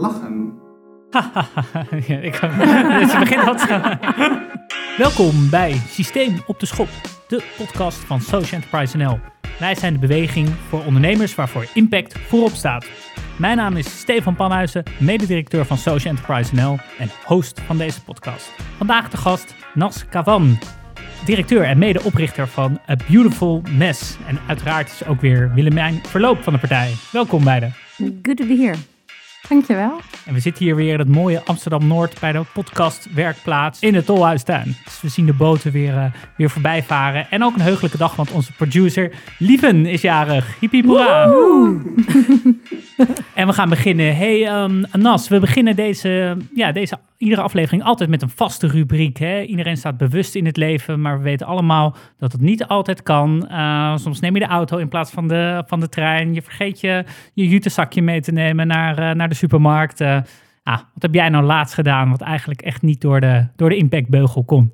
lachen. ja, ik kan. Je begint al te- Welkom bij Systeem op de Schop, de podcast van Social Enterprise NL. Wij zijn de beweging voor ondernemers waarvoor impact voorop staat. Mijn naam is Stefan Panhuizen, mededirecteur van Social Enterprise NL en host van deze podcast. Vandaag de gast Nas Kavan, directeur en medeoprichter van A Beautiful Mess. En uiteraard is ook weer Willemijn Verloop van de partij. Welkom beiden. Good to be here. Dankjewel. En we zitten hier weer in het mooie Amsterdam-Noord bij de podcastwerkplaats in het Tolhuistuin. Dus we zien de boten weer, eh, weer voorbij varen. En ook een heugelijke dag, want onze producer Lieven is jarig. Hoera. En we gaan beginnen. Hey Nas, we beginnen deze, ja, deze iedere aflevering altijd met een vaste rubriek. Hè? Iedereen staat bewust in het leven, maar we weten allemaal dat het niet altijd kan. Eh, soms neem je de auto in plaats van de, van de trein. Je vergeet je, je jutezakje mee te nemen naar, eh, naar de supermarkt. Ah, wat heb jij nou laatst gedaan wat eigenlijk echt niet door de, door de impactbeugel kon?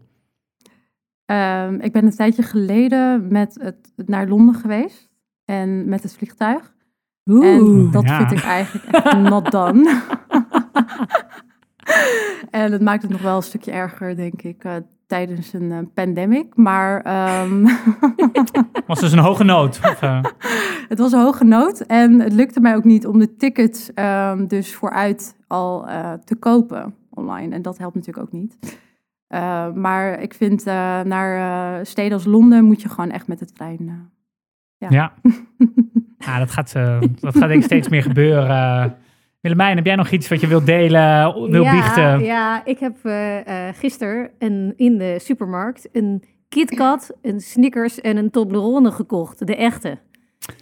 Ehm, ik ben een tijdje geleden met het, naar Londen geweest. En met het vliegtuig. en dat ja. vind ik eigenlijk echt not done. en het maakt het nog wel een stukje erger, denk ik, eh, tijdens een eh, pandemic. Maar ehm, Was dus een hoge nood? Of, eh, het was een hoge nood. En het lukte mij ook niet om de tickets ehm, dus vooruit al eh, te kopen online. En dat helpt natuurlijk ook niet. Maar ik vind naar steden als Londen moet je gewoon echt met de trein. Ja. ja. ja, dat gaat, dat gaat denk ik steeds meer gebeuren. Willemijn, heb jij nog iets wat je wilt delen, wil ja, biechten? Ja, ik heb eh gisteren een, in de supermarkt een KitKat, een Snickers en een Toblerone gekocht. De echte.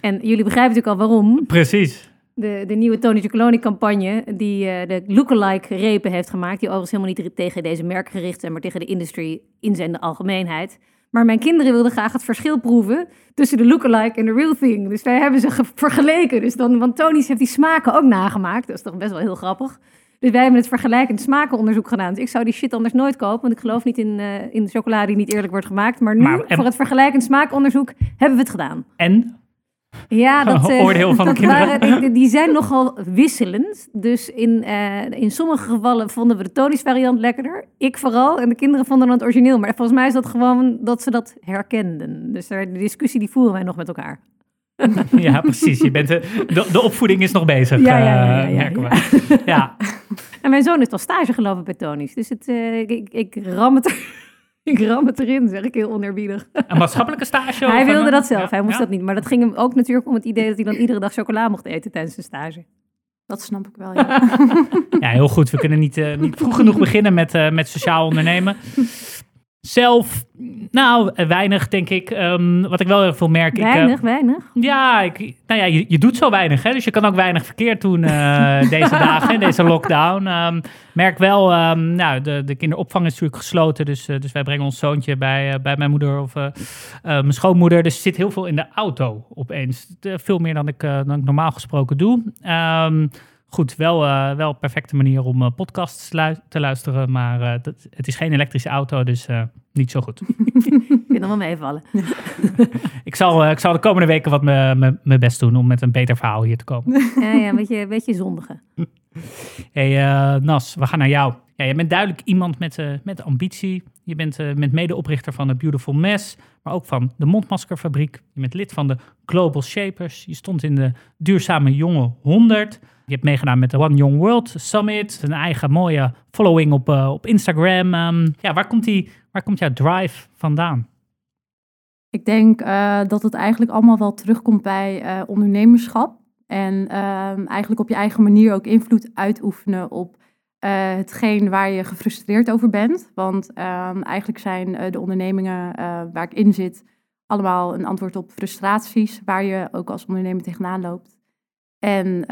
En jullie begrijpen natuurlijk al waarom. Precies. De, de nieuwe Tony Chocoloni campagne die eh, de lookalike repen heeft gemaakt. Die overigens helemaal niet tegen deze merk gericht zijn, maar tegen de industrie in zijn algemeenheid. Maar mijn kinderen wilden graag het verschil proeven tussen de lookalike en de real thing. Dus wij hebben ze ge- vergeleken. Dus dan, want Tony's heeft die smaken ook nagemaakt. Dat is toch best wel heel grappig. Dus wij hebben het vergelijkend smakenonderzoek gedaan. Dus ik zou die shit anders nooit kopen, want ik geloof niet in, eh in chocolade die niet eerlijk wordt gemaakt. Maar nu, Maar- en- voor het vergelijkend smakenonderzoek, hebben we het gedaan. En? Ja, dat, eh, Oordeel van dat waren- die, die zijn nogal wisselend. Dus in, eh, in sommige gevallen vonden we de Tony's variant lekkerder. Ik vooral. En de kinderen vonden het origineel. Maar volgens mij is dat gewoon dat ze dat herkenden. Dus daar, de discussie die voeren wij nog met elkaar. Ja, precies. Je bent de, de, de opvoeding is nog bezig, Ja, ja, ja, ja, eh, ja, merken ja. we. Ja, En mijn zoon is al stage gelopen bij Tony's. Dus het, eh, ik, ik, ik ram het er, ik ram het erin, zeg ik heel oneerbiedig. een maatschappelijke stage. Hij wilde dat zelf. Ja, Hij moest ja. dat niet. Maar dat ging hem ook natuurlijk om het idee dat hij dan iedere dag chocola mocht eten tijdens zijn stage. dat snap ik wel, ja. Ja, heel goed. We kunnen niet, eh, niet vroeg genoeg beginnen met, eh, met sociaal ondernemen. Zelf, nou, weinig denk ik. Ehm, wat ik wel heel veel merk. ik, eh, Weinig, weinig. Ja, ik, nou ja je, je doet zo weinig, hè? dus je kan ook weinig verkeerd doen eh, deze dagen, in deze lockdown. Ehm, merk wel, ehm, nou, de, de kinderopvang is natuurlijk gesloten, dus, eh, dus wij brengen ons zoontje bij, bij mijn moeder of mijn schoonmoeder. Dus zit heel veel in de auto opeens. Veel meer dan ik, dan ik normaal gesproken doe. Goed, wel, eh, wel een perfecte manier om eh, podcasts lu- te luisteren, maar eh, dat, het is geen elektrische auto, dus niet zo goed. Ik vind hem wel meevallen. Ik zal, ik zal de komende weken wat me- me- mijn best doen om met een beter verhaal hier te komen. Ja, ja, een beetje, een beetje zondige. Hey Nas, we gaan naar jou. Ja, je bent duidelijk iemand met, met ambitie. Je bent eh, met medeoprichter van The Beautiful Mess, maar ook van de Mondmaskerfabriek. Je bent lid van de Global Shapers. Je stond in de Duurzame Jonge 100. Je hebt meegedaan met de One Young World Summit. Een eigen mooie following op, eh, op Instagram. Ehm, ja, waar komt, die, waar komt jouw drive vandaan? Ik denk eh, dat het eigenlijk allemaal wel terugkomt bij ondernemerschap. En ehm, eigenlijk op je eigen manier ook invloed uitoefenen op eh, hetgeen waar je gefrustreerd over bent. Want ehm, eigenlijk zijn eh, de ondernemingen eh, waar ik in zit allemaal een antwoord op frustraties waar je ook als ondernemer tegenaan loopt. En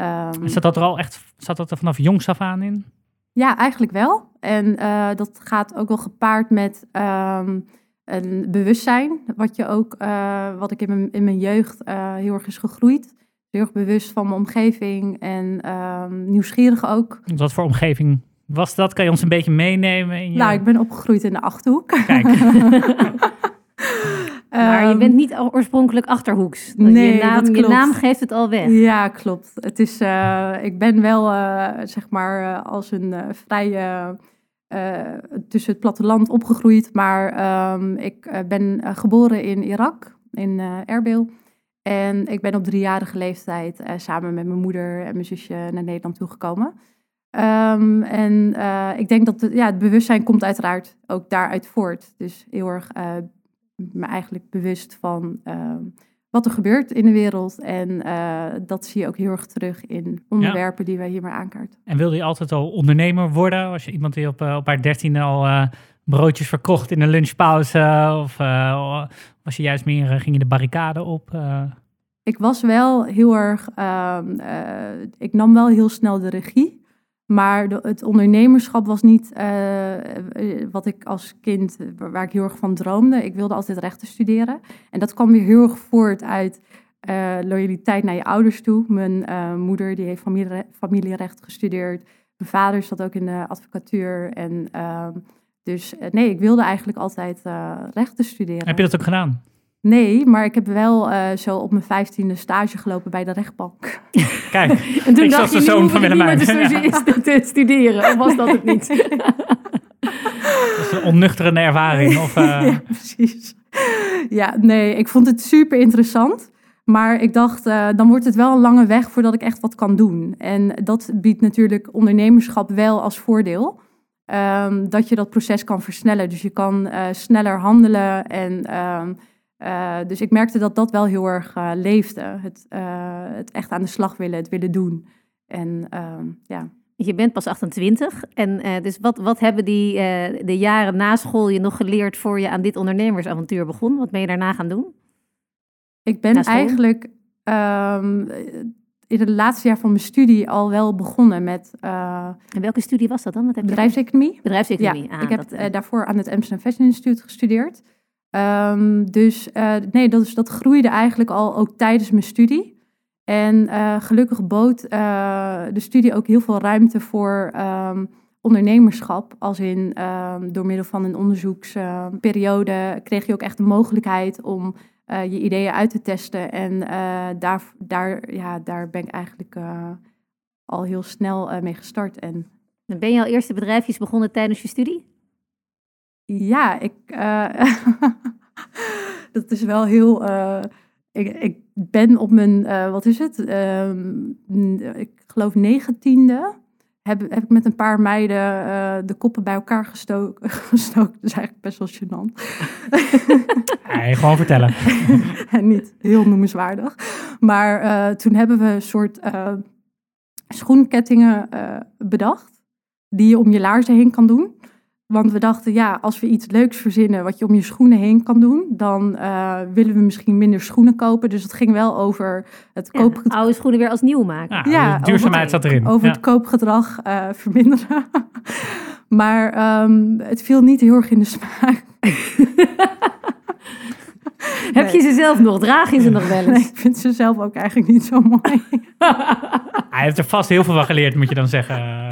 Zat dat er al echt zat dat er vanaf jongs af aan in? ja, eigenlijk wel. En dat gaat ook wel gepaard met ehm, een bewustzijn, wat, je ook, wat ik in mijn, in mijn jeugd heel erg is gegroeid. Heel erg bewust van mijn omgeving en ehm, nieuwsgierig ook. Wat voor omgeving was dat? Kan je ons een beetje meenemen? In je... Nou, ik ben opgegroeid in de Achterhoek. Kijk, Maar je Ehm, bent niet oorspronkelijk Achterhoeks. Nee, je, naam, dat je klopt. naam geeft het al weg. Ja, klopt. Het is, eh, ik ben wel, eh, zeg maar, eh, als een vrij eh, tussen het platteland opgegroeid. Maar ehm, ik ben geboren in Irak, in Erbil. En ik ben op driejarige leeftijd eh, samen met mijn moeder en mijn zusje naar Nederland toegekomen. Ehm, en eh, ik denk dat ja, het bewustzijn komt uiteraard ook daaruit voort. Dus heel erg eh, me eigenlijk bewust van ehm, wat er gebeurt in de wereld. En dat zie je ook heel erg terug in onderwerpen die wij hier maar aankaarten. En wilde je altijd al ondernemer worden? Was je iemand die op, op haar dertiende al broodjes verkocht in een lunchpauze? Of eh, was je juist meer, eh, ging je de barricade op? eh? Ik was wel heel erg, ehm, eh, ik nam wel heel snel de regie. Maar de- het ondernemerschap was niet wat ik als kind, waar ik heel erg van droomde. Ik wilde altijd rechten studeren. En dat kwam weer heel erg voort uit loyaliteit naar je ouders toe. Mijn moeder die heeft familiere- familierecht gestudeerd. Mijn vader zat ook in de advocatuur. En, ehm, dus eh, nee, ik wilde eigenlijk altijd eh, rechten studeren. Heb je dat ook gedaan? Nee, maar ik heb wel eh, zo op mijn vijftiende stage gelopen bij de rechtbank. Kijk, En toen Ik dacht de je, nu zoon van Willemijn. te, stu- te studeren. Of was dat het niet? dat is een onnuchterende ervaring. Of, ja, precies. Ja, nee, ik vond het super interessant. Maar ik dacht, dan wordt het wel een lange weg voordat ik echt wat kan doen. En dat biedt natuurlijk ondernemerschap wel als voordeel. Ehm, dat je dat proces kan versnellen. Dus je kan eh, sneller handelen. En, ehm, eh, dus ik merkte dat dat wel heel erg eh, leefde. Het, het echt aan de slag willen, het willen doen. En ehm, ja. Je bent pas 28. En dus wat, wat hebben die, de jaren na school je nog geleerd voor je aan dit ondernemersavontuur begon? Wat ben je daarna gaan doen? Ik ben eigenlijk in het laatste jaar van mijn studie al wel begonnen met eh, En welke studie was dat dan? Wat heb je bedrijfseconomie. Bedrijfseconomie. Ja, Ah, ik heb dat, eh, daarvoor aan het Amsterdam Fashion Institute gestudeerd. Ehm, dus eh, nee, dat, is, dat groeide eigenlijk al ook tijdens mijn studie. En eh, gelukkig bood eh, de studie ook heel veel ruimte voor ehm, ondernemerschap. Als in ehm, door middel van een onderzoeksperiode kreeg je ook echt de mogelijkheid om eh, je ideeën uit te testen. En eh, daar, daar, ja, daar ben ik eigenlijk eh, al heel snel mee gestart. En En ben je al eerste bedrijfjes begonnen tijdens je studie? Ja, ik, dat is wel heel. ik, ik ben op mijn, wat is het? Ehm, ik geloof negentiende. Heb, heb ik met een paar meiden eh, de koppen bij elkaar gestoken. gestoken. Dat is eigenlijk best wel gênant. nee, gewoon vertellen. en niet heel noemenswaardig. Maar eh, toen hebben we een soort eh, schoenkettingen bedacht. Die je om je laarzen heen kan doen. Want we dachten, ja, als we iets leuks verzinnen wat je om je schoenen heen kan doen, dan eh, willen we misschien minder schoenen kopen. Dus het ging wel over het Ja, koop, oude schoenen weer als nieuw maken. Ja, de duurzaamheid over- zat erin. over Ja. het koopgedrag eh, verminderen. maar ehm, het viel niet heel erg in de smaak. Heb je ze zelf nog? Draag je ze nog wel Nee, eens? ik vind ze zelf ook eigenlijk niet zo mooi. Hij heeft er vast heel veel van geleerd, moet je dan zeggen.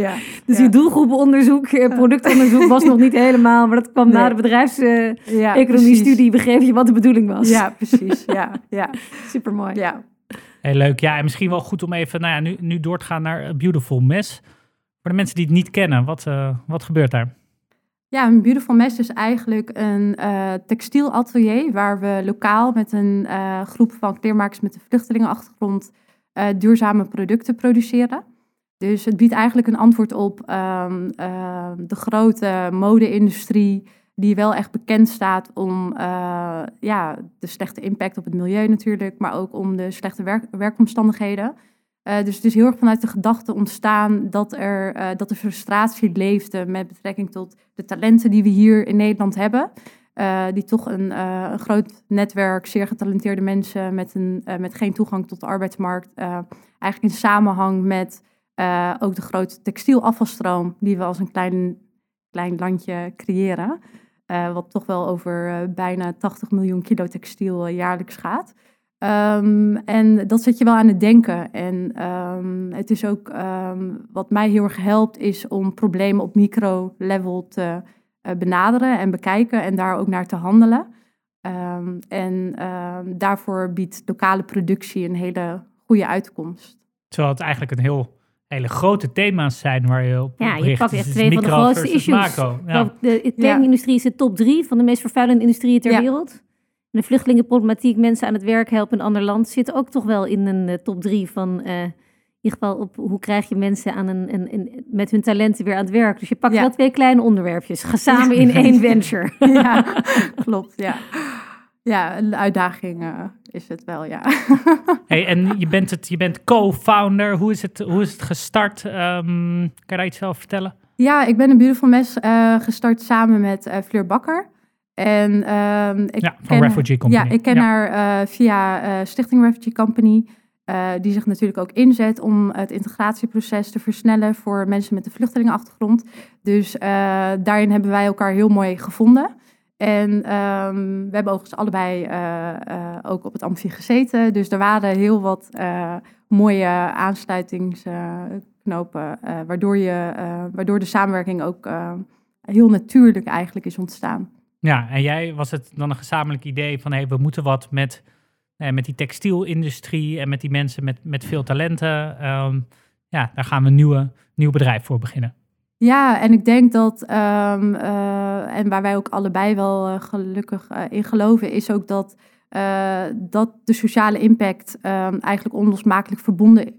Ja. Dus Ja. je doelgroepenonderzoek, eh, productonderzoek was nog niet helemaal, maar dat kwam na de bedrijfseconomie Ja, precies. studie begreep je wat de bedoeling was. Ja, precies. Ja, ja, Supermooi. ja. Heel leuk. Ja, en misschien wel goed om even nou ja, nu, nu door te gaan naar Beautiful Mess. Voor de mensen die het niet kennen, wat, eh, wat gebeurt daar? Ja, een Beautiful Mess is eigenlijk een eh textielatelier waar we lokaal met een eh, groep van kleermakers met een vluchtelingenachtergrond eh, duurzame producten produceren. Dus het biedt eigenlijk een antwoord op ehm, ehm, de grote mode-industrie die wel echt bekend staat om eh, ja, de slechte impact op het milieu natuurlijk, maar ook om de slechte werk- werkomstandigheden. Eh, dus het is heel erg vanuit de gedachte ontstaan dat er, eh, dat er frustratie leefde met betrekking tot de talenten die we hier in Nederland hebben. Die toch een, een groot netwerk, zeer getalenteerde mensen met, een, met geen toegang tot de arbeidsmarkt. eigenlijk in samenhang met eh, ook de grote textielafvalstroom die we als een klein, klein landje creëren. Eh, wat toch wel over eh, bijna 80 miljoen kilo textiel jaarlijks gaat. Ehm, en dat zet je wel aan het denken. En ehm, het is ook ehm, wat mij heel erg helpt, is om problemen op micro-level te benaderen en bekijken en daar ook naar te handelen. En daarvoor biedt lokale productie een hele goede uitkomst. Terwijl het eigenlijk een heel hele grote thema's zijn waar je op Ja, je richt. pakt Dus echt het is twee van de grootste issues. macro. Ja. De kledingindustrie is de top drie van de meest vervuilende industrieën ter Ja. wereld. En de vluchtelingenproblematiek, mensen aan het werk helpen in een ander land, zit ook toch wel in een eh, top drie van... eh, in ieder geval op hoe krijg je mensen aan een, een, een- met hun talenten weer aan het werk. Dus je pakt Ja. wel twee kleine onderwerpjes. Ga samen in één venture. ja, klopt, ja. Ja, een uitdaging eh, is het wel, ja. Hey, en je bent, het, je bent co-founder. Hoe is het, hoe is het gestart? Ehm, kan je daar iets over vertellen? Ja, ik ben een Beautiful Mess eh, gestart samen met eh, Fleur Bakker. En ehm, ik Ja, van ken- Refugee Company. Ja, ik ken Ja. haar via Stichting Refugee Company. die zich natuurlijk ook inzet om het integratieproces te versnellen voor mensen met een vluchtelingenachtergrond. Dus daarin hebben wij elkaar heel mooi gevonden. En ehm, we hebben overigens allebei eh, eh, ook op het Amfi gezeten. Dus er waren heel wat eh, mooie aansluitingsknopen, waardoor, je, waardoor de samenwerking ook heel natuurlijk eigenlijk is ontstaan. Ja, en jij was het dan een gezamenlijk idee van hey, we moeten wat met, met die textielindustrie en met die mensen met, met veel talenten. Ehm, ja, daar gaan we een nieuwe, nieuw bedrijf voor beginnen. Ja, en ik denk dat, ehm, eh, en waar wij ook allebei wel eh, gelukkig eh, in geloven, is ook dat, dat de sociale impact ehm, eigenlijk onlosmakelijk verbonden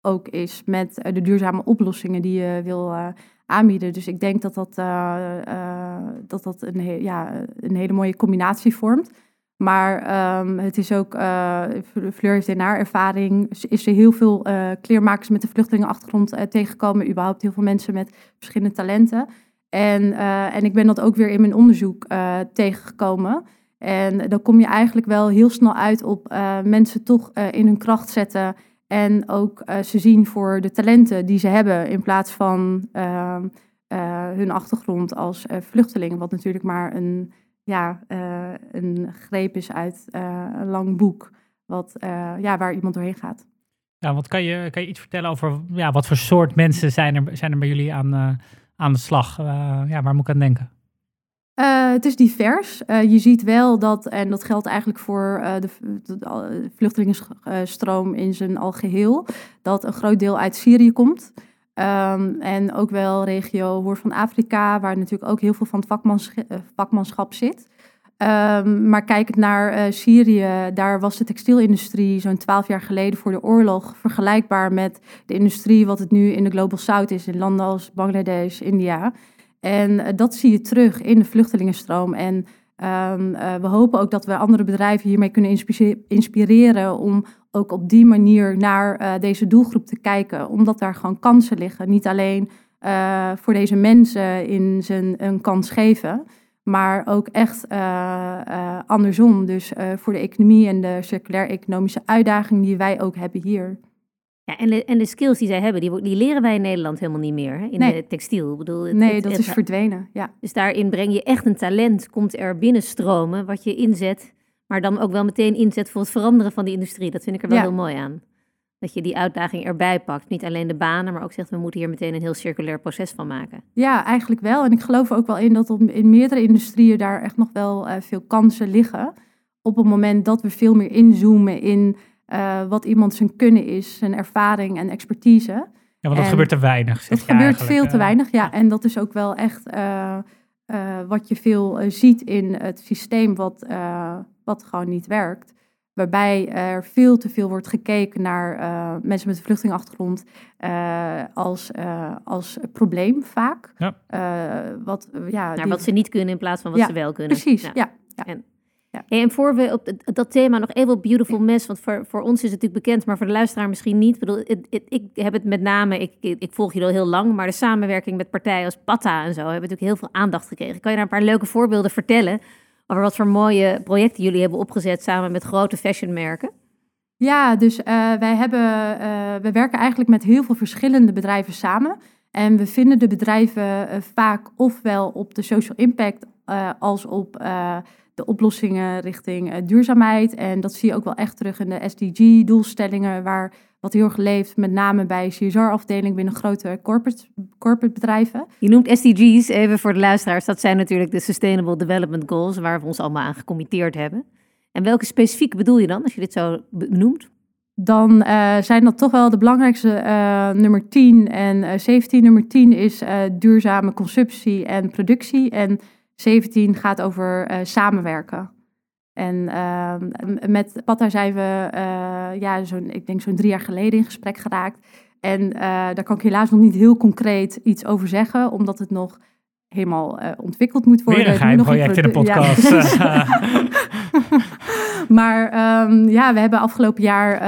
ook is met de duurzame oplossingen die je wil aanbieden. Dus ik denk dat dat, dat, dat een, ja, een hele mooie combinatie vormt. Maar ehm, het is ook, eh, Fleur heeft in haar ervaring, is- er heel veel eh, kleermakers met een vluchtelingenachtergrond eh, tegengekomen. Überhaupt heel veel mensen met verschillende talenten. En, en ik ben dat ook weer in mijn onderzoek tegengekomen. En dan kom je eigenlijk wel heel snel uit op mensen toch in hun kracht zetten. En ook ze zien voor de talenten die ze hebben. In plaats van ehm, eh, hun achtergrond als vluchteling. Wat natuurlijk maar een, ja, eh, een greep is uit eh, een lang boek. Wat, eh, ja, waar iemand doorheen gaat. Ja, want kan je, kan je iets vertellen over ja, wat voor soort mensen zijn er, zijn er bij jullie aan, aan de slag? Ja, waar moet ik aan denken? Het is divers. Je ziet wel dat, en dat geldt eigenlijk voor de, de, de vluchtelingenstroom in zijn algeheel, dat een groot deel uit Syrië komt. Ehm, en ook wel regio Hoorn van Afrika, waar natuurlijk ook heel veel van het eh, vakmanschap zit. Ehm, maar kijkend naar eh, Syrië, daar was de textielindustrie zo'n twaalf jaar geleden voor de oorlog vergelijkbaar met de industrie wat het nu in de Global South is, in landen als Bangladesh, India. En eh, dat zie je terug in de vluchtelingenstroom. En ehm, eh, we hopen ook dat we andere bedrijven hiermee kunnen inspi- inspireren om ook op die manier naar eh, deze doelgroep te kijken. Omdat daar gewoon kansen liggen. Niet alleen eh, voor deze mensen in zijn een kans geven, maar ook echt eh, andersom. Dus voor de economie en de circulair-economische uitdaging die wij ook hebben hier. Ja, en, de, en de skills die zij hebben, die, die leren wij in Nederland helemaal niet meer. Hè? In Nee. de textiel. Ik bedoel, het- Nee, het- dat het- is verdwenen. Ja. Dus daarin breng je echt een talent, komt er binnenstromen, wat je inzet, maar dan ook wel meteen inzet voor het veranderen van die industrie. Dat vind ik er wel Ja. heel mooi aan. Dat je die uitdaging erbij pakt. Niet alleen de banen, maar ook zegt, we moeten hier meteen een heel circulair proces van maken. Ja, eigenlijk wel. En ik geloof ook wel in dat op- in meerdere industrieën daar echt nog wel eh, veel kansen liggen. Op het moment dat we veel meer inzoomen in eh, wat iemand zijn kunnen is, zijn ervaring en expertise. Ja, want dat En gebeurt te weinig. zeg Dat je gebeurt eigenlijk, veel te weinig, ja. En dat is ook wel echt eh, wat je veel eh, ziet in het systeem wat, eh, wat gewoon niet werkt. Waarbij er veel te veel wordt gekeken naar eh, mensen met een vluchtelingachtergrond eh, als, eh, als probleem vaak. Ja. Eh, wat, eh, ja, Naar die- wat ze niet kunnen in plaats van wat Ja, ze wel kunnen. Precies, Ja. ja. Hey, en voor we op dat thema nog even op Beautiful Mess, want voor, voor ons is het natuurlijk bekend, maar voor de luisteraar misschien niet. Ik bedoel, het- ik heb het met name, ik, ik, ik volg jullie al heel lang, maar de samenwerking met partijen als Patta en zo hebben natuurlijk heel veel aandacht gekregen. Kan je daar een paar leuke voorbeelden vertellen over wat voor mooie projecten jullie hebben opgezet samen met grote fashionmerken? Ja, dus eh, wij hebben, eh, we werken eigenlijk met heel veel verschillende bedrijven samen. En we vinden de bedrijven eh, vaak ofwel op de social impact als op de oplossingen richting eh, duurzaamheid. En dat zie je ook wel echt terug in de SDG-doelstellingen, waar wat heel erg leeft, met name bij CSR-afdeling binnen grote corporate, corporate bedrijven. Je noemt SDG's, even voor de luisteraars. Dat zijn natuurlijk de Sustainable Development Goals, waar we ons allemaal aan gecommitteerd hebben. En welke specifiek bedoel je dan, als je dit zo benoemt? Dan uh, zijn dat toch wel de belangrijkste uh, nummer 10 en uh, 17. Nummer 10 is duurzame consumptie en productie. En 17 gaat over samenwerken. En ehm, met Patta zijn we, ja, zo'n, ik denk zo'n drie jaar geleden in gesprek geraakt. En daar kan ik helaas nog niet heel concreet iets over zeggen, omdat het nog helemaal ontwikkeld moet worden. Weer een geheim project in de podcast. Ja. maar um, ja, we hebben afgelopen jaar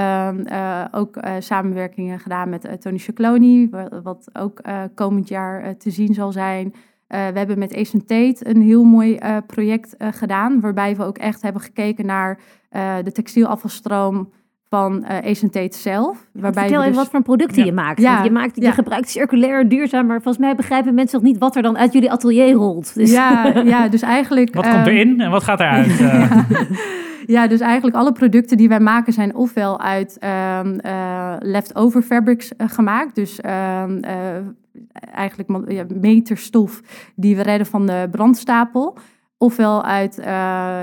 uh, ook samenwerkingen gedaan met Tony Chacloni, wat ook komend jaar te zien zal zijn. We hebben met Ace Tate een heel mooi project gedaan, waarbij we ook echt hebben gekeken naar de textielafvalstroom van uh, zelf. Waarbij Vertel even dus... wat voor producten je maakt. Ja. Je, maakt je gebruikt circulair, duurzaam, maar volgens mij begrijpen mensen nog niet wat er dan uit jullie atelier rolt. Dus... Ja, ja, dus eigenlijk... Wat komt erin en wat gaat eruit? Ja, dus eigenlijk alle producten die wij maken zijn ofwel uit um, uh, leftover fabrics gemaakt. Dus um, eigenlijk meterstof die we redden van de brandstapel ofwel uit uh,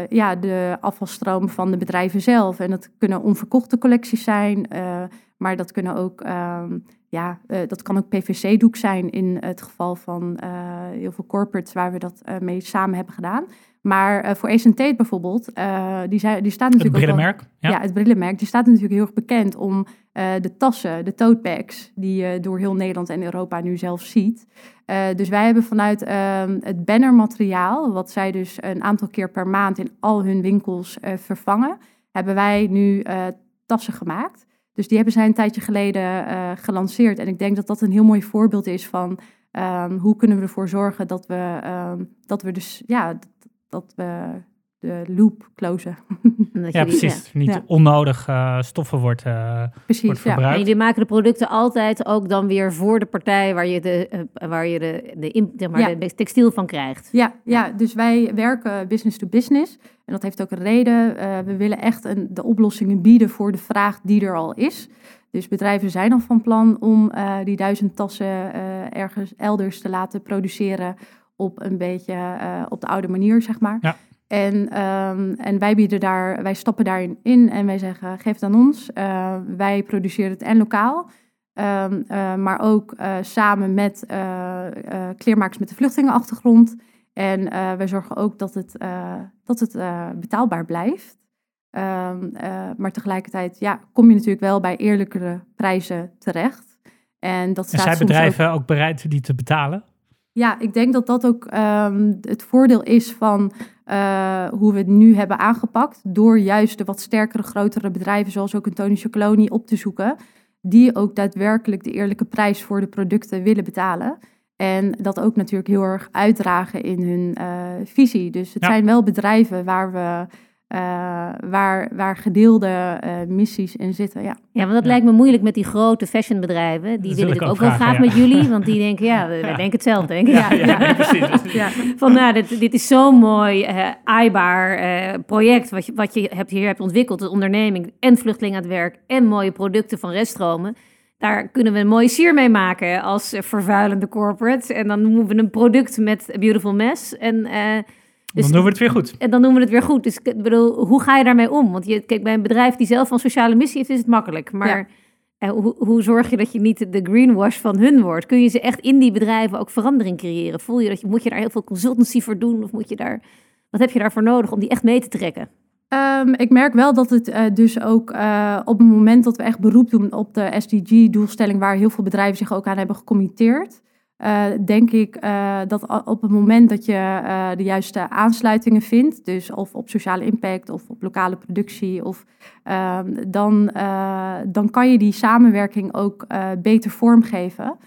ja, de afvalstroom van de bedrijven zelf. En dat kunnen onverkochte collecties zijn, uh, maar dat, kunnen ook, uh, ja, uh, dat kan ook PVC-doek zijn in het geval van heel veel corporates waar we dat mee samen hebben gedaan. Maar uh, voor Ace Tate bijvoorbeeld, uh, die, zei, die staat natuurlijk... Het brillenmerk? ja. ja. het brillenmerk. Die staat natuurlijk heel erg bekend om uh, de tassen, de tote bags, die je door heel Nederland en Europa nu zelf ziet. dus wij hebben vanuit ehm, het bannermateriaal, wat zij dus een aantal keer per maand in al hun winkels vervangen, hebben wij nu tassen gemaakt. Dus die hebben zij een tijdje geleden gelanceerd. En ik denk dat dat een heel mooi voorbeeld is van... Um, hoe kunnen we ervoor zorgen dat we, um, dat we dus ja, dat we de loop closen. ja, precies. Niet onnodig uh, stoffen wordt, uh, precies, wordt verbruikt. Ja. En jullie maken de producten altijd ook dan weer voor de partij waar je de, uh, waar je de, de, zeg maar, de textiel van krijgt. Ja, ja, dus wij werken business to business. En dat heeft ook een reden. we willen echt een, de oplossingen bieden voor de vraag die er al is. Dus bedrijven zijn al van plan om die duizend tassen ergens elders te laten produceren op een beetje uh, op de oude manier, zeg maar. Ja. En, um, en wij bieden daar, wij stappen daarin in en wij zeggen, geef het aan ons. Uh, wij produceren het en lokaal, um, uh, maar ook samen met kleermakers met de vluchtelingenachtergrond. En wij zorgen ook dat het, dat het betaalbaar blijft. Um, maar tegelijkertijd ja, kom je natuurlijk wel bij eerlijkere prijzen terecht. En, dat staat en zijn bedrijven ook bereid die te betalen? Ja, ik denk dat dat ook um, het voordeel is van uh, hoe we het nu hebben aangepakt. Door juist de wat sterkere, grotere bedrijven, zoals ook een Tony Chocoloni, op te zoeken. Die ook daadwerkelijk de eerlijke prijs voor de producten willen betalen. En dat ook natuurlijk heel erg uitdragen in hun uh, visie. Dus het zijn wel bedrijven waar we uh, waar, waar gedeelde uh, missies in zitten. Ja, ja want dat lijkt me moeilijk met die grote fashionbedrijven. Die willen ik ook, wel graag met jullie, want die denken, ja, wij denken hetzelfde, denk ik. Ja, ja, precies. Ja. Van, nou, dit, dit is zo'n mooi, uh, aaibaar project wat je, wat je hebt, hier hebt ontwikkeld. De onderneming en vluchteling aan het werk en mooie producten van reststromen. Daar kunnen we een mooie sier mee maken als vervuilende corporate. En dan noemen we een product met Beautiful Mess. En dus, dan doen we het weer goed. En dan doen we het weer goed. Dus ik bedoel, hoe ga je daarmee om? Want je, kijk, bij een bedrijf die zelf een sociale missie heeft, is het makkelijk. Maar eh, hoe, hoe, zorg je dat je niet de greenwash van hun wordt? Kun je ze echt in die bedrijven ook verandering creëren? Voel je dat je, moet je daar heel veel consultancy voor doen? Of moet je daar, wat heb je daarvoor nodig om die echt mee te trekken? Um, ik merk wel dat het uh, dus ook uh, op het moment dat we echt beroep doen op de SDG-doelstelling, waar heel veel bedrijven zich ook aan hebben gecommitteerd, uh, denk ik uh, dat op het moment dat je uh, de juiste aansluitingen vindt, dus of op sociale impact of op lokale productie, of, ehm, dan, dan kan je die samenwerking ook beter vormgeven.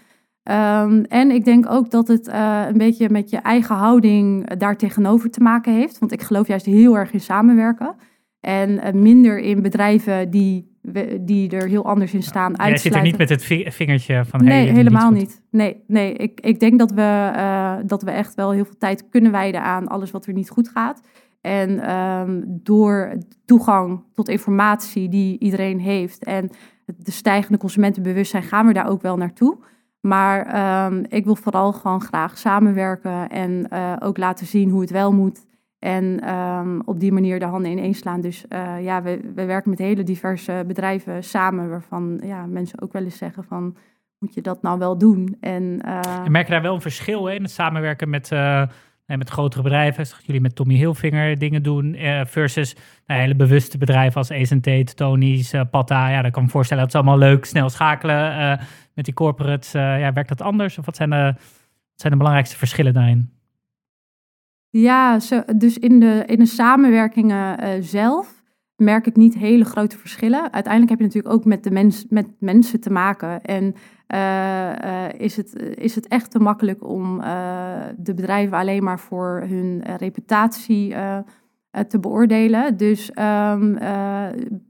Um, en ik denk ook dat het een beetje met je eigen houding daar tegenover te maken heeft. Want ik geloof juist heel erg in samenwerken. En minder in bedrijven die die er heel anders in staan. Ja, jij zit er niet met het vingertje van... Nee, helemaal niet, Nee, nee ik, ik denk dat we, uh, dat we echt wel heel veel tijd kunnen wijden aan alles wat er niet goed gaat. En um, door toegang tot informatie die iedereen heeft en de stijgende consumentenbewustzijn gaan we daar ook wel naartoe. Maar ehm, ik wil vooral gewoon graag samenwerken en eh, ook laten zien hoe het wel moet. En ehm, op die manier de handen ineens slaan. Dus uh, ja, we, we werken met hele diverse bedrijven samen, waarvan ja, mensen ook wel eens zeggen van, moet je dat nou wel doen? En, uh, merk je daar wel een verschil in het samenwerken met, uh, met grotere bedrijven? Zoals jullie met Tommy Hilfinger dingen doen, versus nou, hele bewuste bedrijven als Tate, Tony's, Patta. Ja, dan kan ik me voorstellen dat ze allemaal leuk, snel schakelen met die corporates. ja, werkt dat anders? Of wat zijn wat zijn de belangrijkste verschillen daarin? Ja, zo, dus in de, in de samenwerkingen uh, zelf merk ik niet hele grote verschillen. Uiteindelijk heb je natuurlijk ook met, de mens, met mensen te maken. En uh, uh, is, het, is het echt te makkelijk om de bedrijven alleen maar voor hun reputatie te beoordelen. Dus um,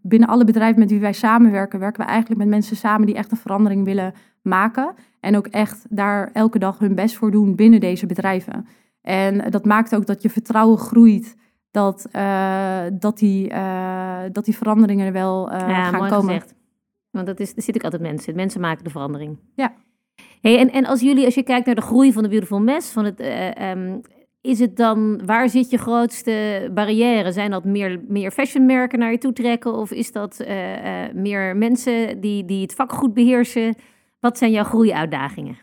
binnen alle bedrijven met wie wij samenwerken, werken we eigenlijk met mensen samen die echt een verandering willen maken. En ook echt daar elke dag hun best voor doen binnen deze bedrijven. En dat maakt ook dat je vertrouwen groeit dat, uh, dat, die, uh, dat die veranderingen er wel uh, ja, gaan mooi komen. Gezegd. Want dat is, er zit ook altijd mensen. Mensen maken de verandering. Ja. Hey, en, en als jullie, als je kijkt naar de groei van de Beautiful Mess, van het, um, is het dan, waar zit je grootste barrière? Zijn dat meer, meer fashionmerken naar je toe trekken? Of is dat meer mensen die, die het vak goed beheersen? Wat zijn jouw groeiuitdagingen?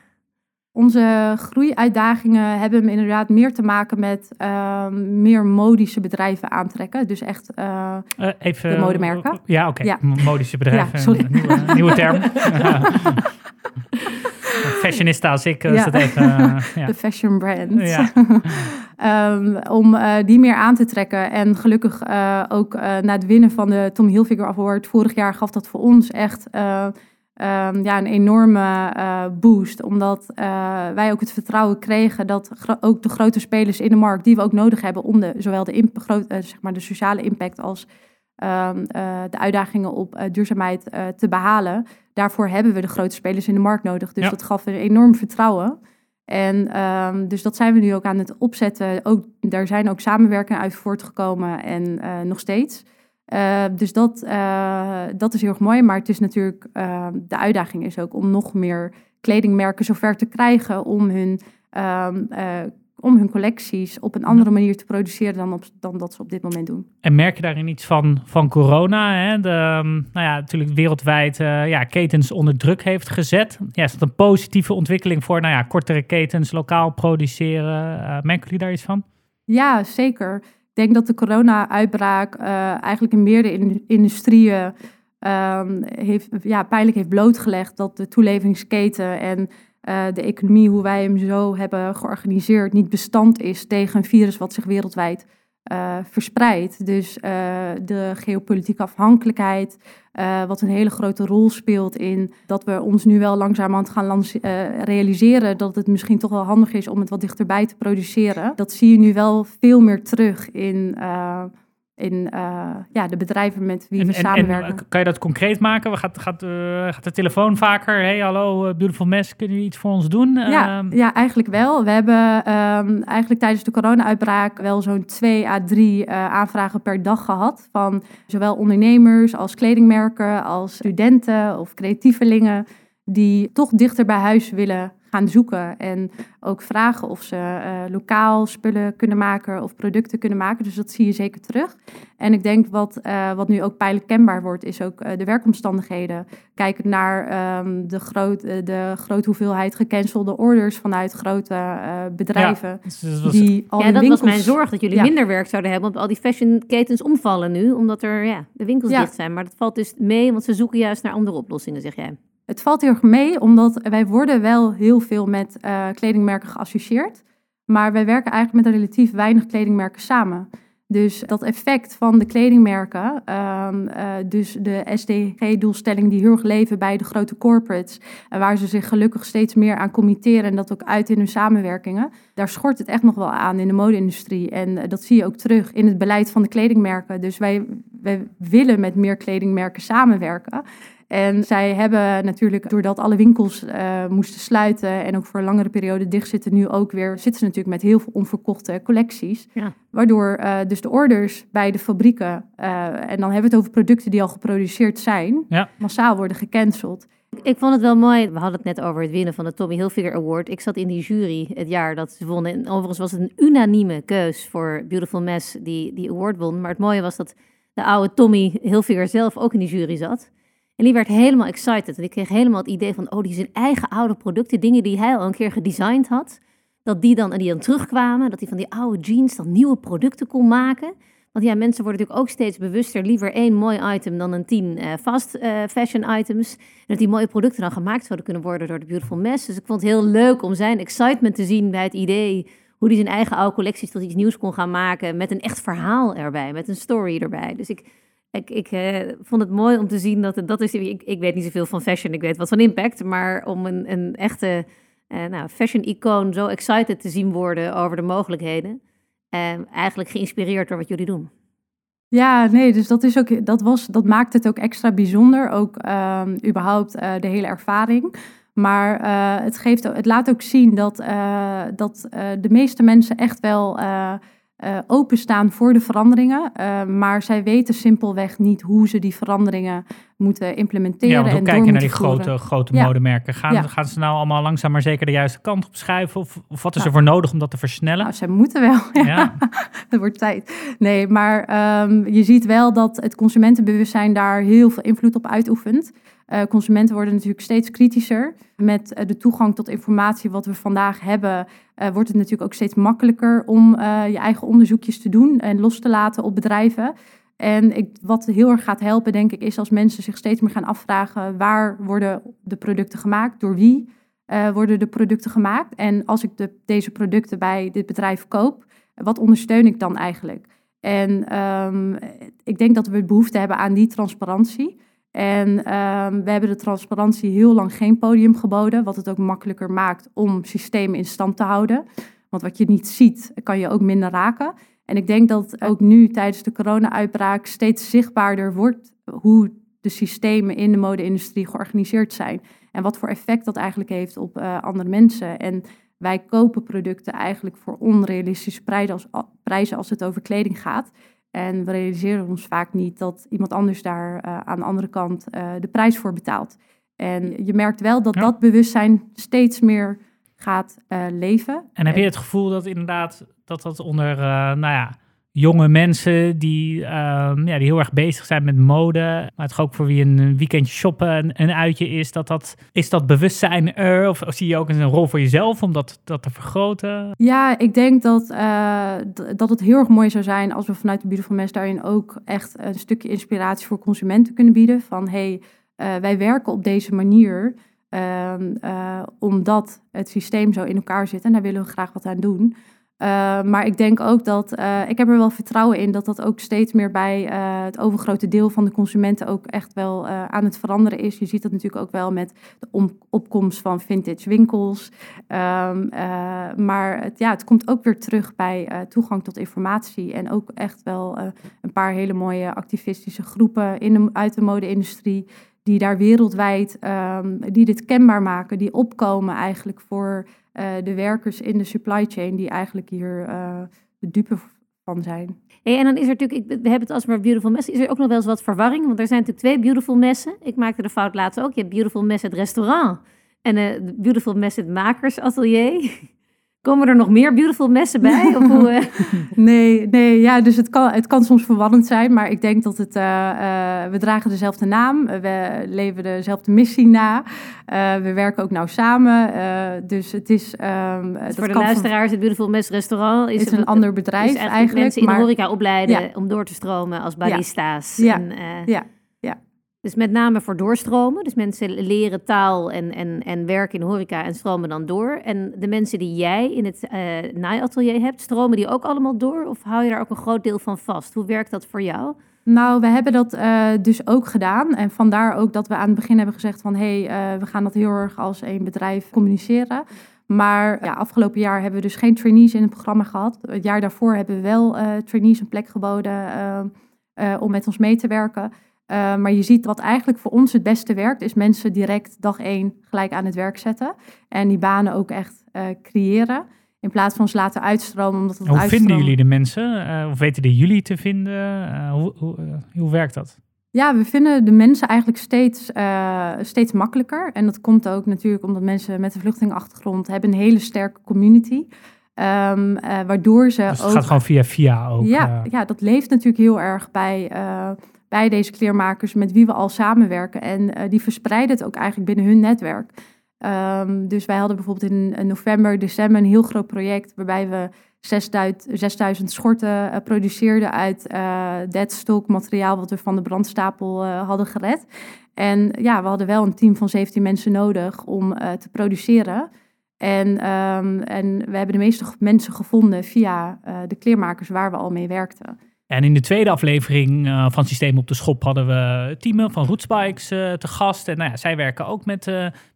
Onze groeiuitdagingen hebben inderdaad meer te maken met uh, meer modische bedrijven aantrekken. Dus echt uh, uh, even, de modemerken. ja, oké. Okay. Ja. Modische bedrijven. Ja, sorry. Nieuwe, nieuwe term. Fashionista als ik, ja. even... ja. De fashion brand. Ja. um, om die meer aan te trekken. En gelukkig ook na het winnen van de Tom Hilfiger Award vorig jaar gaf dat voor ons echt um, ja, een enorme uh, boost. Omdat uh, wij ook het vertrouwen kregen dat ook de grote spelers in de markt, die we ook nodig hebben om de, zowel de, groot, uh, zeg maar de sociale impact als um, de uitdagingen op duurzaamheid te behalen. Daarvoor hebben we de grote spelers in de markt nodig. Dus ja. dat gaf een enorm vertrouwen. En um, dus dat zijn we nu ook aan het opzetten. Ook, daar zijn ook samenwerkingen uit voortgekomen en nog steeds. Uh, dus dat, uh, dat is heel erg mooi. Maar het is natuurlijk, uh, de uitdaging is ook om nog meer kledingmerken zover te krijgen om hun, ehm, om hun collecties op een andere manier te produceren dan, op, dan dat ze op dit moment doen. En merk je daarin iets van, van corona? Hè? De, ehm, nou ja, natuurlijk wereldwijd ja, ketens onder druk heeft gezet. Ja, is dat een positieve ontwikkeling voor nou ja, kortere ketens, lokaal produceren? merken jullie daar iets van? Ja, zeker. Denk dat de corona-uitbraak uh, eigenlijk in meerdere industrieën um, heeft, ja, pijnlijk heeft blootgelegd dat de toeleveringsketen en uh, de economie, hoe wij hem zo hebben georganiseerd, niet bestand is tegen een virus wat zich wereldwijd uh, verspreidt. Dus uh, de geopolitieke afhankelijkheid, uh, wat een hele grote rol speelt in dat we ons nu wel langzamerhand gaan realiseren dat het misschien toch wel handig is om het wat dichterbij te produceren. Dat zie je nu wel veel meer terug in in uh, ja, de bedrijven met wie we samenwerken. En, kan je dat concreet maken? Gaat, gaat, uh, gaat de telefoon vaker? Hey, hallo, uh, Beautiful Mess, kunnen jullie iets voor ons doen? Ja, ehm, ja eigenlijk wel. We hebben um, eigenlijk tijdens de corona-uitbraak wel zo'n twee à drie aanvragen per dag gehad. Van zowel ondernemers als kledingmerken, als studenten of creatievelingen. Die toch dichter bij huis willen gaan zoeken en ook vragen of ze uh, lokaal spullen kunnen maken of producten kunnen maken. Dus dat zie je zeker terug. En ik denk wat, uh, wat nu ook pijnlijk kenbaar wordt, is ook uh, de werkomstandigheden. Kijken naar um, de, groot, de grote hoeveelheid gecancelde orders vanuit grote bedrijven. Ja, dus dat was, die al ja, dat was mijn zorg, dat jullie ja. minder werk zouden hebben, want al die fashionketens omvallen nu, omdat er ja, de winkels ja. dicht zijn. Maar dat valt dus mee, want ze zoeken juist naar andere oplossingen, zeg jij. Het valt heel erg mee, omdat wij worden wel heel veel met uh, kledingmerken geassocieerd. Maar wij werken eigenlijk met relatief weinig kledingmerken samen. Dus dat effect van de kledingmerken, um, uh, dus de SDG-doelstelling die heel erg leven bij de grote corporates, en waar ze zich gelukkig steeds meer aan committeren en dat ook uit in hun samenwerkingen, daar schort het echt nog wel aan in de mode-industrie. En uh, dat zie je ook terug in het beleid van de kledingmerken. Dus wij, wij willen met meer kledingmerken samenwerken. En zij hebben natuurlijk, doordat alle winkels uh, moesten sluiten en ook voor een langere periode dicht zitten, nu ook weer, zitten ze natuurlijk met heel veel onverkochte collecties. Ja. Waardoor uh, dus de orders bij de fabrieken, uh, en dan hebben we het over producten die al geproduceerd zijn, ja. massaal worden gecanceld. Ik vond het wel mooi. We hadden het net over het winnen van de Tommy Hilfiger Award. Ik zat in die jury het jaar dat ze wonnen. En overigens was het een unanieme keus voor Beautiful Mess die die award won. Maar het mooie was dat de oude Tommy Hilfiger zelf ook in die jury zat. En die werd helemaal excited. En ik kreeg helemaal het idee van, oh, die zijn eigen oude producten, dingen die hij al een keer gedesigned had, dat die dan, en die dan terugkwamen, dat hij van die oude jeans dan nieuwe producten kon maken. Want ja, mensen worden natuurlijk ook steeds bewuster, liever één mooi item dan een tien uh, fast uh, fashion items. En dat die mooie producten dan gemaakt zouden kunnen worden door de Beautiful Mess. Dus ik vond het heel leuk om zijn excitement te zien bij het idee hoe hij zijn eigen oude collecties tot iets nieuws kon gaan maken met een echt verhaal erbij, met een story erbij. Dus ik, ik, ik uh, vond het mooi om te zien dat dat is. Ik, ik weet niet zoveel van fashion, ik weet wat van impact. Maar om een, een echte uh, nou, fashion-icoon zo excited te zien worden over de mogelijkheden. Uh, eigenlijk geïnspireerd door wat jullie doen. Ja, nee, dus dat, is ook, dat, was, dat maakt het ook extra bijzonder. Ook um, überhaupt de hele ervaring. Maar het, geeft, het laat ook zien dat, dat de meeste mensen echt wel uh, openstaan voor de veranderingen. Uh, maar zij weten simpelweg niet hoe ze die veranderingen moeten implementeren. Ja, want hoe kijk je naar die grote, grote modemerken? Gaan, gaan ze nou allemaal langzaam maar zeker de juiste kant op schuiven? Of, of wat is er nou. voor nodig om dat te versnellen? Nou, zij moeten wel. Ja. dat wordt tijd. Nee, maar um, je ziet wel dat het consumentenbewustzijn daar heel veel invloed op uitoefent. Uh, consumenten worden natuurlijk steeds kritischer. Met uh, de toegang tot informatie wat we vandaag hebben, uh, wordt het natuurlijk ook steeds makkelijker om je eigen onderzoekjes te doen en los te laten op bedrijven. En ik, wat heel erg gaat helpen, denk ik, is als mensen zich steeds meer gaan afvragen waar worden de producten gemaakt, door wie worden de producten gemaakt. En als ik de, deze producten bij dit bedrijf koop, wat ondersteun ik dan eigenlijk? En um, ik denk dat we behoefte hebben aan die transparantie. En um, we hebben de transparantie heel lang geen podium geboden, wat het ook makkelijker maakt om systemen in stand te houden. Want wat je niet ziet, kan je ook minder raken. En ik denk dat ook nu tijdens de corona-uitbraak steeds zichtbaarder wordt hoe de systemen in de mode-industrie georganiseerd zijn. En wat voor effect dat eigenlijk heeft op uh, andere mensen. En wij kopen producten eigenlijk voor onrealistische prijzen als, prijzen als het over kleding gaat. En we realiseren ons vaak niet dat iemand anders daar uh, aan de andere kant uh, de prijs voor betaalt. En je merkt wel dat dat bewustzijn steeds meer gaat leven. En heb je het gevoel dat inderdaad dat dat onder, nou ja, jonge mensen die, ehm, ja, die heel erg bezig zijn met mode. Maar het ook voor wie een weekendje shoppen een, een uitje is. Dat dat, is dat bewustzijn er? Of, zie je ook een rol voor jezelf om dat, dat te vergroten? Ja, ik denk dat, uh, dat het heel erg mooi zou zijn als we vanuit de Beautiful Mess daarin ook echt een stukje inspiratie voor consumenten kunnen bieden. Van hey, uh, wij werken op deze manier. Uh, omdat het systeem zo in elkaar zit en daar willen we graag wat aan doen. Uh, maar ik denk ook dat, uh, ik heb er wel vertrouwen in dat dat ook steeds meer bij uh, het overgrote deel van de consumenten ook echt wel aan het veranderen is. Je ziet dat natuurlijk ook wel met de opkomst van vintage winkels. Um, maar het, ja, het komt ook weer terug bij toegang tot informatie en ook echt wel een paar hele mooie activistische groepen in de, uit de mode-industrie die daar wereldwijd, um, die dit kenbaar maken, die opkomen eigenlijk voor uh, de werkers in de supply chain die eigenlijk hier uh, de dupe van zijn. En dan is er natuurlijk, ik, we hebben het als maar Beautiful Mess, is er ook nog wel eens wat verwarring? Want er zijn natuurlijk twee Beautiful Messen. Ik maakte de fout laatst ook. Je hebt Beautiful Mess het restaurant en uh, Beautiful Mess het makersatelier. Komen er nog meer beautiful messen bij? Of hoe, uh... nee, nee, ja, dus het kan, het kan soms verwarrend zijn, maar ik denk dat het, uh, uh, we dragen dezelfde naam, we leven dezelfde missie na, we werken ook nauw samen, dus het is... Um, dus voor de luisteraars, het Beautiful Mess restaurant is, is een, ander bedrijf eigenlijk. eigenlijk mensen in de horeca opleiden ja. om door te stromen als barista's. Ja, en, ja. Dus met name voor doorstromen. Dus mensen leren taal en, en, en werken in horeca en stromen dan door. En de mensen die jij in het uh, naaiatelier hebt, stromen die ook allemaal door? Of hou je daar ook een groot deel van vast? Hoe werkt dat voor jou? Nou, we hebben dat uh, dus ook gedaan. En vandaar ook dat we aan het begin hebben gezegd van... hé, hey, uh, we gaan dat heel erg als één bedrijf communiceren. Maar ja, afgelopen jaar hebben we dus geen trainees in het programma gehad. Het jaar daarvoor hebben we wel trainees een plek geboden om met ons mee te werken... Uh, maar je ziet wat eigenlijk voor ons het beste werkt, is mensen direct dag één gelijk aan het werk zetten. En die banen ook echt uh, creëren. In plaats van ze laten uitstromen. Omdat het hoe uitstromen... vinden jullie de mensen? Uh, of weten die jullie te vinden? hoe, hoe, hoe werkt dat? Ja, we vinden de mensen eigenlijk steeds, steeds makkelijker. En dat komt ook natuurlijk omdat mensen met een vluchtelingenachtergrond hebben een hele sterke community Um, uh, waardoor ze dus het ook... gaat gewoon via via ook. Ja, uh... ja dat leeft natuurlijk heel erg bij, bij deze kleermakers met wie we al samenwerken. En die verspreiden het ook eigenlijk binnen hun netwerk. Um, dus wij hadden bijvoorbeeld in november, december een heel groot project waarbij we 6000, 6000 schorten produceerden uit deadstock materiaal wat we van de brandstapel hadden gered. En ja, we hadden wel een team van 17 mensen nodig om te produceren. En, um, en we hebben de meeste mensen gevonden via de kleermakers waar we al mee werkten. En in de tweede aflevering uh, van Systeem op de Schop hadden we teamen van Rootspikes uh, te gast. En nou ja, zij werken ook met,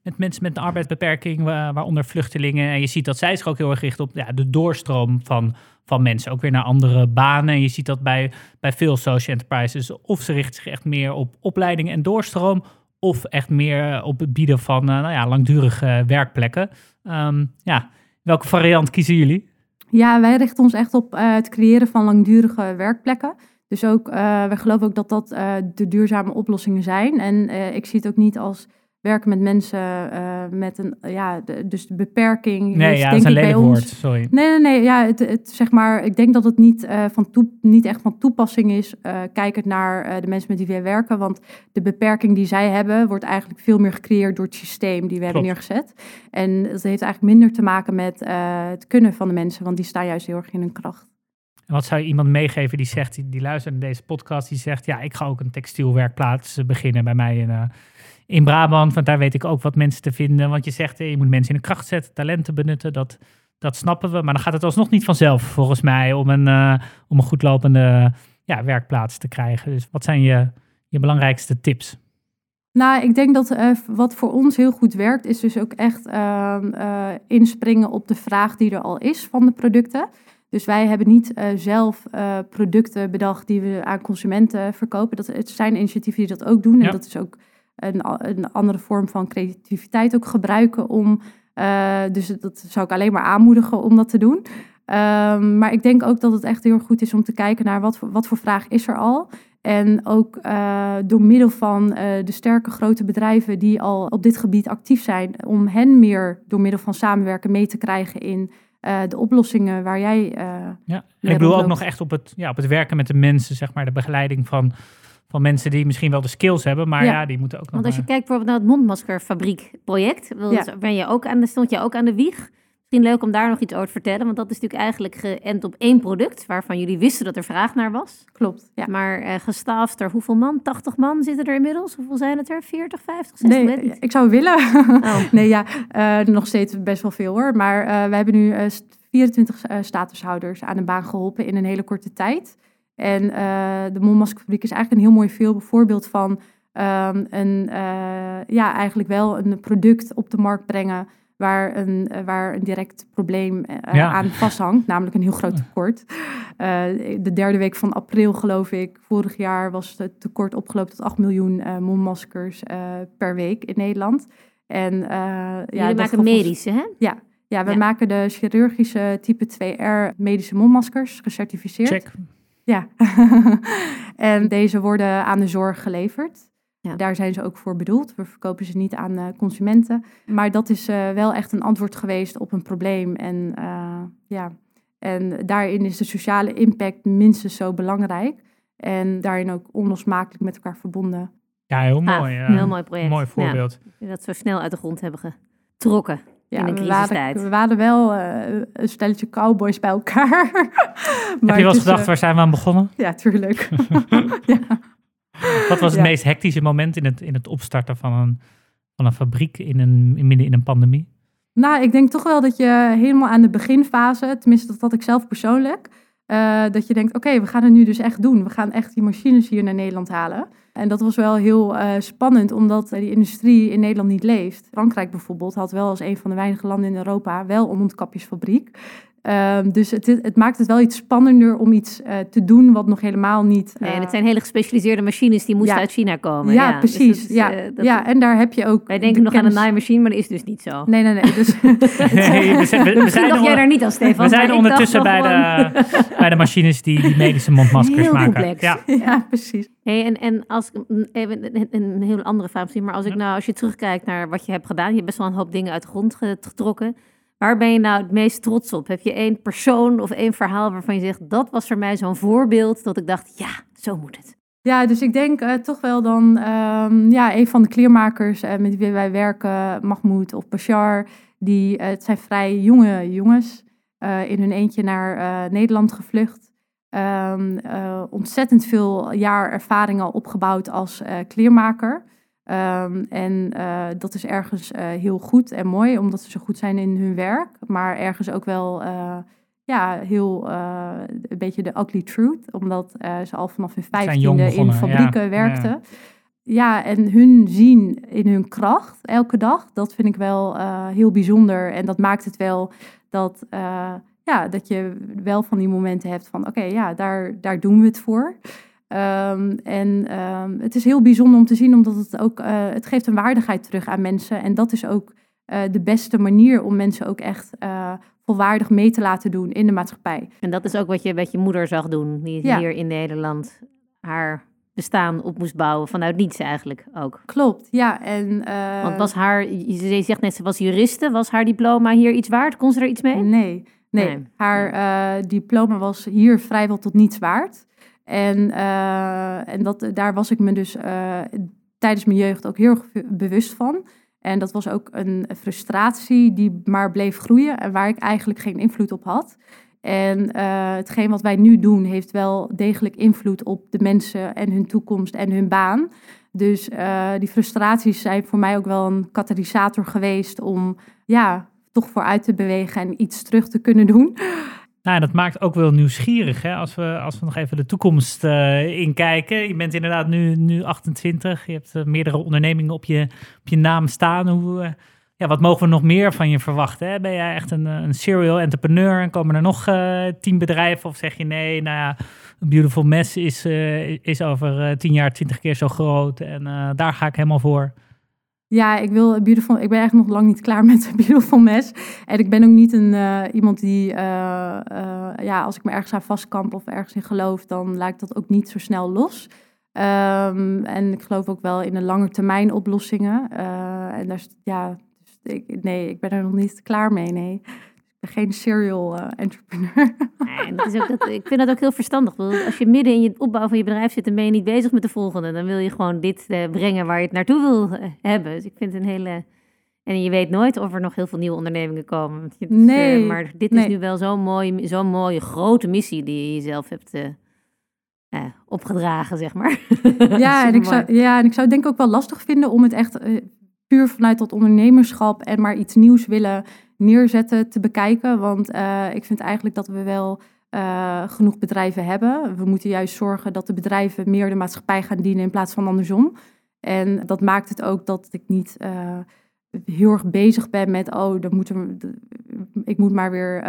met mensen met een arbeidsbeperking, waaronder vluchtelingen. En je ziet dat zij zich ook heel erg richten op ja, de doorstroom van, van mensen, ook weer naar andere banen. En je ziet dat bij, bij veel social enterprises. Of ze richten zich echt meer op opleiding en doorstroom, of echt meer op het bieden van nou ja, langdurige werkplekken. Um, ja, welke variant kiezen jullie? Ja, wij richten ons echt op uh, het creëren van langdurige werkplekken. Dus ook, uh, wij geloven ook dat dat uh, de duurzame oplossingen zijn. En ik zie het ook niet als werken met mensen uh, met een, ja, de, dus de beperking. Nee, heeft, ja, denk dat is een lelijk woord, sorry. Nee, nee, nee, ja, het, het, zeg maar, ik denk dat het niet, uh, van toe, niet echt van toepassing is, uh, kijkend naar de mensen met wie wij werken. Want de beperking die zij hebben, wordt eigenlijk veel meer gecreëerd door het systeem die we hebben neergezet. En dat heeft eigenlijk minder te maken met het kunnen van de mensen, want die staan juist heel erg in hun kracht. En wat zou je iemand meegeven die zegt, die, die luistert naar deze podcast, die zegt, ja, ik ga ook een textielwerkplaats beginnen bij mij in in Brabant, want daar weet ik ook wat mensen te vinden. Want je zegt, je moet mensen in de kracht zetten, talenten benutten, dat, dat snappen we. Maar dan gaat het alsnog niet vanzelf, volgens mij, om een, uh, om een goed lopende ja, werkplaats te krijgen. Dus wat zijn je, je belangrijkste tips? Nou, ik denk dat uh, wat voor ons heel goed werkt, is dus ook echt uh, uh, inspringen op de vraag die er al is van de producten. Dus wij hebben niet zelf producten bedacht die we aan consumenten verkopen. Dat, het zijn initiatieven die dat ook doen. En Ja. dat is ook een, een andere vorm van creativiteit ook gebruiken om. Uh, dus dat zou ik alleen maar aanmoedigen om dat te doen. Um, maar ik denk ook dat het echt heel goed is om te kijken naar wat voor, wat voor vraag is er al. En ook uh, door middel van uh, de sterke grote bedrijven die al op dit gebied actief zijn, om hen meer door middel van samenwerken mee te krijgen in uh, de oplossingen waar jij. ja, en ik bedoel ook nog echt op het, ja, op het werken met de mensen, zeg maar, de begeleiding van van mensen die misschien wel de skills hebben, maar ja, ja die moeten ook nog... Want als je kijkt bijvoorbeeld naar het mondmaskerfabriekproject, ja. ben je ook aan de, stond je ook aan de wieg. Misschien leuk om daar nog iets over te vertellen, want dat is natuurlijk eigenlijk geënt op één product, waarvan jullie wisten dat er vraag naar was. Klopt, ja. Maar uh, gestaafd er hoeveel man? 80 man zitten er inmiddels? Hoeveel zijn het er? 40, 50, 60? Nee, ik zou willen. Oh. nee, ja, uh, nog steeds best wel veel hoor. Maar uh, we hebben nu 24 statushouders aan de baan geholpen in een hele korte tijd. En uh, de Molmaskerfabriek is eigenlijk een heel mooi veel voorbeeld van um, een, uh, ja, eigenlijk wel een product op de markt brengen waar een, uh, waar een direct probleem ja. aan vasthangt, namelijk een heel groot tekort. de derde week van april, geloof ik, vorig jaar was het tekort opgelopen tot 8 miljoen mondmaskers per week in Nederland. En, ja, Jullie maken medische, hè? Ja, ja we ja. maken de chirurgische type 2R medische mondmaskers, gecertificeerd. Check. Ja, en deze worden aan de zorg geleverd. Ja. Daar zijn ze ook voor bedoeld. We verkopen ze niet aan uh, consumenten. Maar dat is uh, wel echt een antwoord geweest op een probleem. En, uh, ja. en daarin is de sociale impact minstens zo belangrijk. En daarin ook onlosmakelijk met elkaar verbonden. Ja, heel mooi. Ah, een heel mooi project. Mooi voorbeeld. Ja, dat zo snel uit de grond hebben getrokken. Ja, we waren, we waren wel uh, een stelletje cowboys bij elkaar. Heb je wel eens gedacht, uh, waar zijn we aan begonnen? Ja, tuurlijk. ja. Wat was het ja. meest hectische moment in het, in het opstarten van een, van een fabriek in een, midden in een pandemie? Nou, ik denk toch wel dat je helemaal aan de beginfase, tenminste dat had ik zelf persoonlijk, uh, dat je denkt, oké, we gaan het nu dus echt doen. We gaan echt die machines hier naar Nederland halen. En dat was wel heel uh, spannend, omdat die industrie in Nederland niet leeft. Frankrijk bijvoorbeeld had wel als een van de weinige landen in Europa wel een mondkapjesfabriek. Ehm, dus het, het, maakt het wel iets spannender om iets uh, te doen wat nog helemaal niet. Uh, nee, het zijn hele gespecialiseerde machines die moesten uit China komen. Ja, ja dus precies. Dus ja. Uh, ja, en daar heb je ook. Wij denken nog kennis... aan een naaimachine, maar dat is dus niet zo. Nee, nee, nee. Dus... nee we zijn, we, we zijn dacht jij daar niet als Stefan. We zijn ondertussen bij de, bij de machines die, die medische mondmaskers heel maken. Complex. Ja. ja, precies. Hey, en, en als even een, een heel andere vraag misschien, maar als ik nou, als je terugkijkt naar wat je hebt gedaan, je hebt best wel een hoop dingen uit de grond getrokken. Waar ben je nou het meest trots op? Heb je één persoon of één verhaal waarvan je zegt, dat was voor mij zo'n voorbeeld dat ik dacht, ja, zo moet het. Ja, dus ik denk uh, toch wel dan, um, ja, een van de kleermakers uh, met wie wij werken, Mahmoud of Bashar, die, uh, het zijn vrij jonge jongens, in hun eentje naar Nederland gevlucht. Um, ontzettend veel jaar ervaring al opgebouwd als kleermaker. Um, en uh, dat is ergens uh, heel goed en mooi, omdat ze zo goed zijn in hun werk. Maar ergens ook wel uh, ja, heel een beetje de ugly truth. Omdat ze al vanaf hun vijftiende in fabrieken ja. werkten. Ja. ja. en hun zien in hun kracht elke dag, dat vind ik wel heel bijzonder. En dat maakt het wel dat, ja, dat je wel van die momenten hebt van... oké, okay, ja, daar, daar doen we het voor. Um, en um, het is heel bijzonder om te zien, omdat het ook, uh, het geeft een waardigheid terug aan mensen. En dat is ook uh, de beste manier om mensen ook echt uh, volwaardig mee te laten doen in de maatschappij. En dat is ook wat je met je moeder zag doen, die ja. hier in Nederland haar bestaan op moest bouwen, vanuit niets eigenlijk ook. Klopt, ja. En, Want was haar, je zegt net, ze was juriste, was haar diploma hier iets waard? Kon ze er iets mee? Nee, nee. nee. haar diploma was hier vrijwel tot niets waard. En, uh, en dat, daar was ik me dus uh, tijdens mijn jeugd ook heel bewust van. En dat was ook een frustratie die maar bleef groeien en waar ik eigenlijk geen invloed op had. En uh, hetgeen wat wij nu doen heeft wel degelijk invloed op de mensen en hun toekomst en hun baan. Dus die frustraties zijn voor mij ook wel een katalysator geweest om ja, toch vooruit te bewegen en iets terug te kunnen doen. Nou, dat maakt ook wel nieuwsgierig, hè? Als, we, als we nog even de toekomst uh, inkijken. Je bent inderdaad nu, nu 28, je hebt uh, meerdere ondernemingen op je, op je naam staan. Hoe, uh, ja, wat mogen we nog meer van je verwachten? Ben jij echt een, een serial entrepreneur en komen er nog tien bedrijven? Of zeg je nee, nou ja, Beautiful Mess is, is over tien jaar twintig keer zo groot en daar ga ik helemaal voor? Ja, ik wil beautiful. Ik ben echt nog lang niet klaar met beautiful mes. En ik ben ook niet een uh, iemand die, uh, uh, ja, als ik me ergens aan vastkamp of ergens in geloof, dan laat ik dat ook niet zo snel los. Um, en ik geloof ook wel in de lange termijn oplossingen. en daar, ja, dus ik, nee, ik ben er nog niet klaar mee. Nee geen serial uh, entrepreneur. Nee, dat is ook, dat, ik vind dat ook heel verstandig. Als je midden in je opbouw van je bedrijf zit, dan ben je niet bezig met de volgende. Dan wil je gewoon dit uh, brengen waar je het naartoe wil uh, hebben. Dus ik vind het een hele... En je weet nooit of er nog heel veel nieuwe ondernemingen komen. nee. maar dit is nu wel zo'n mooi, zo'n mooie grote missie die je jezelf hebt opgedragen, zeg maar. Ja en, ik zou, ja, en ik zou het denk ik ook wel lastig vinden om het echt puur vanuit dat ondernemerschap en maar iets nieuws willen neerzetten te bekijken. Want uh, ik vind eigenlijk dat we wel uh, genoeg bedrijven hebben. We moeten juist zorgen dat de bedrijven meer de maatschappij gaan dienen in plaats van andersom. En dat maakt het ook dat ik niet uh, heel erg bezig ben met, oh, dan moeten ik moet maar weer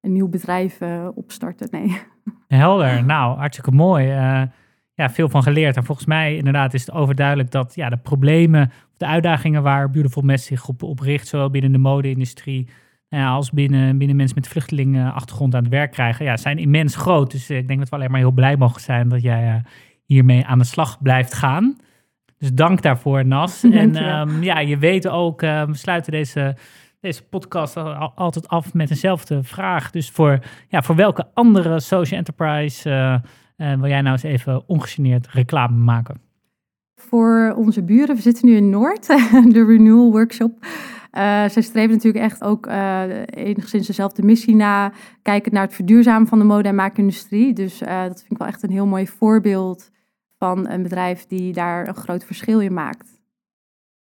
een nieuw bedrijf opstarten. Nee. Helder, nou, hartstikke mooi ja, veel van geleerd. En volgens mij inderdaad is het overduidelijk dat ja, de problemen, de uitdagingen waar Beautiful Mess zich op, op richt, zowel binnen de mode-industrie nou ja, als binnen, binnen mensen met vluchtelingenachtergrond aan het werk krijgen, ja, zijn immens groot. Dus eh, ik denk dat we alleen maar heel blij mogen zijn dat jij uh, hiermee aan de slag blijft gaan. Dus dank daarvoor, Nas. en um, ja, je weet ook, uh, we sluiten deze, deze podcast altijd af met eenzelfde vraag. Dus voor, ja, voor welke andere social enterprise uh, wil jij nou eens even ongegeneerd reclame maken? Voor onze buren, we zitten nu in Noord, de Renewal Workshop. Uh, zij streven natuurlijk echt ook uh, enigszins dezelfde missie na, kijken naar het verduurzamen van de mode- en maakindustrie. Dus uh, dat vind ik wel echt een heel mooi voorbeeld van een bedrijf die daar een groot verschil in maakt.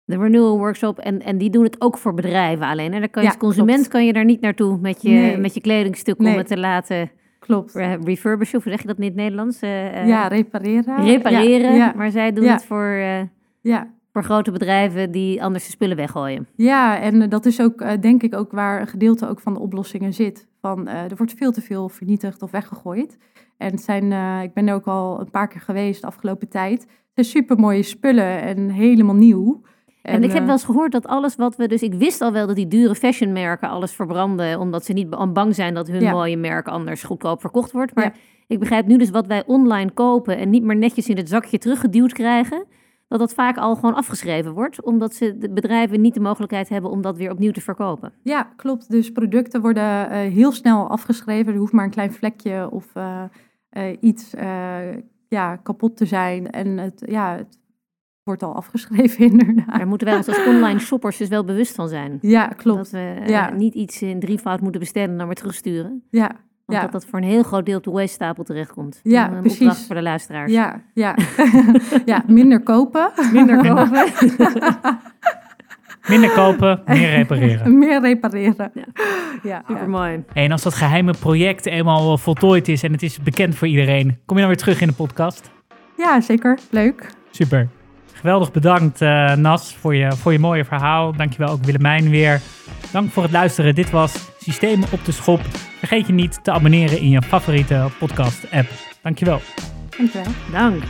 De Renewal Workshop, en, en die doen het ook voor bedrijven alleen. En dan kan je ja, als consument klopt. kan je daar niet naartoe met je, nee. met je kledingstuk nee. om het te laten Klopt. refurbishen, hoe zeg je dat in het Nederlands? Uh, ja, repareren. Repareren, ja, ja. maar zij doen het voor... Uh, ja, voor grote bedrijven die anders de spullen weggooien. Ja, en eh, dat is ook, eh, denk ik, ook waar een gedeelte ook van de oplossingen zit. Van, eh, er wordt veel te veel vernietigd of weggegooid. En het zijn, eh, ik ben er ook al een paar keer geweest de afgelopen tijd. Het zijn super mooie spullen en helemaal nieuw. En, ik heb eh, wel eens gehoord dat alles wat we... Dus ik wist al wel dat die dure fashionmerken alles verbranden... omdat ze niet ba- bang zijn dat hun Ja. mooie merk anders goedkoop verkocht wordt. Maar Ja. ik begrijp nu dus wat wij online kopen... en niet meer netjes in het zakje teruggeduwd krijgen... dat dat vaak al gewoon afgeschreven wordt... omdat ze de bedrijven niet de mogelijkheid hebben om dat weer opnieuw te verkopen. Ja, klopt. Dus producten worden eh, heel snel afgeschreven. Er hoeft maar een klein vlekje of eh, iets ja, kapot te zijn. En het, ja, het wordt al afgeschreven inderdaad. Daar moeten wij ons als online shoppers dus wel bewust van zijn. Ja, klopt. Dat we eh, niet iets in drievoud moeten bestellen en dan weer terugsturen. Ja, Want Ja. dat dat voor een heel groot deel op de waste-stapel terechtkomt. Ja, een precies. voor de luisteraars. ja, ja. ja, minder kopen. Minder kopen. Minder kopen, meer repareren. Meer repareren. Ja. Ja, Super ja. mooi. Hey, en als dat geheime project eenmaal voltooid is en het is bekend voor iedereen, kom je dan weer terug in de podcast? ja, zeker. Leuk. Super. Geweldig bedankt eh, Nas voor je, voor je mooie verhaal. Dankjewel ook Willemijn weer. Dank voor het luisteren. Dit was Systemen op de Schop. Vergeet je niet te abonneren in je favoriete podcast app. Dankjewel. Dankjewel. Dank.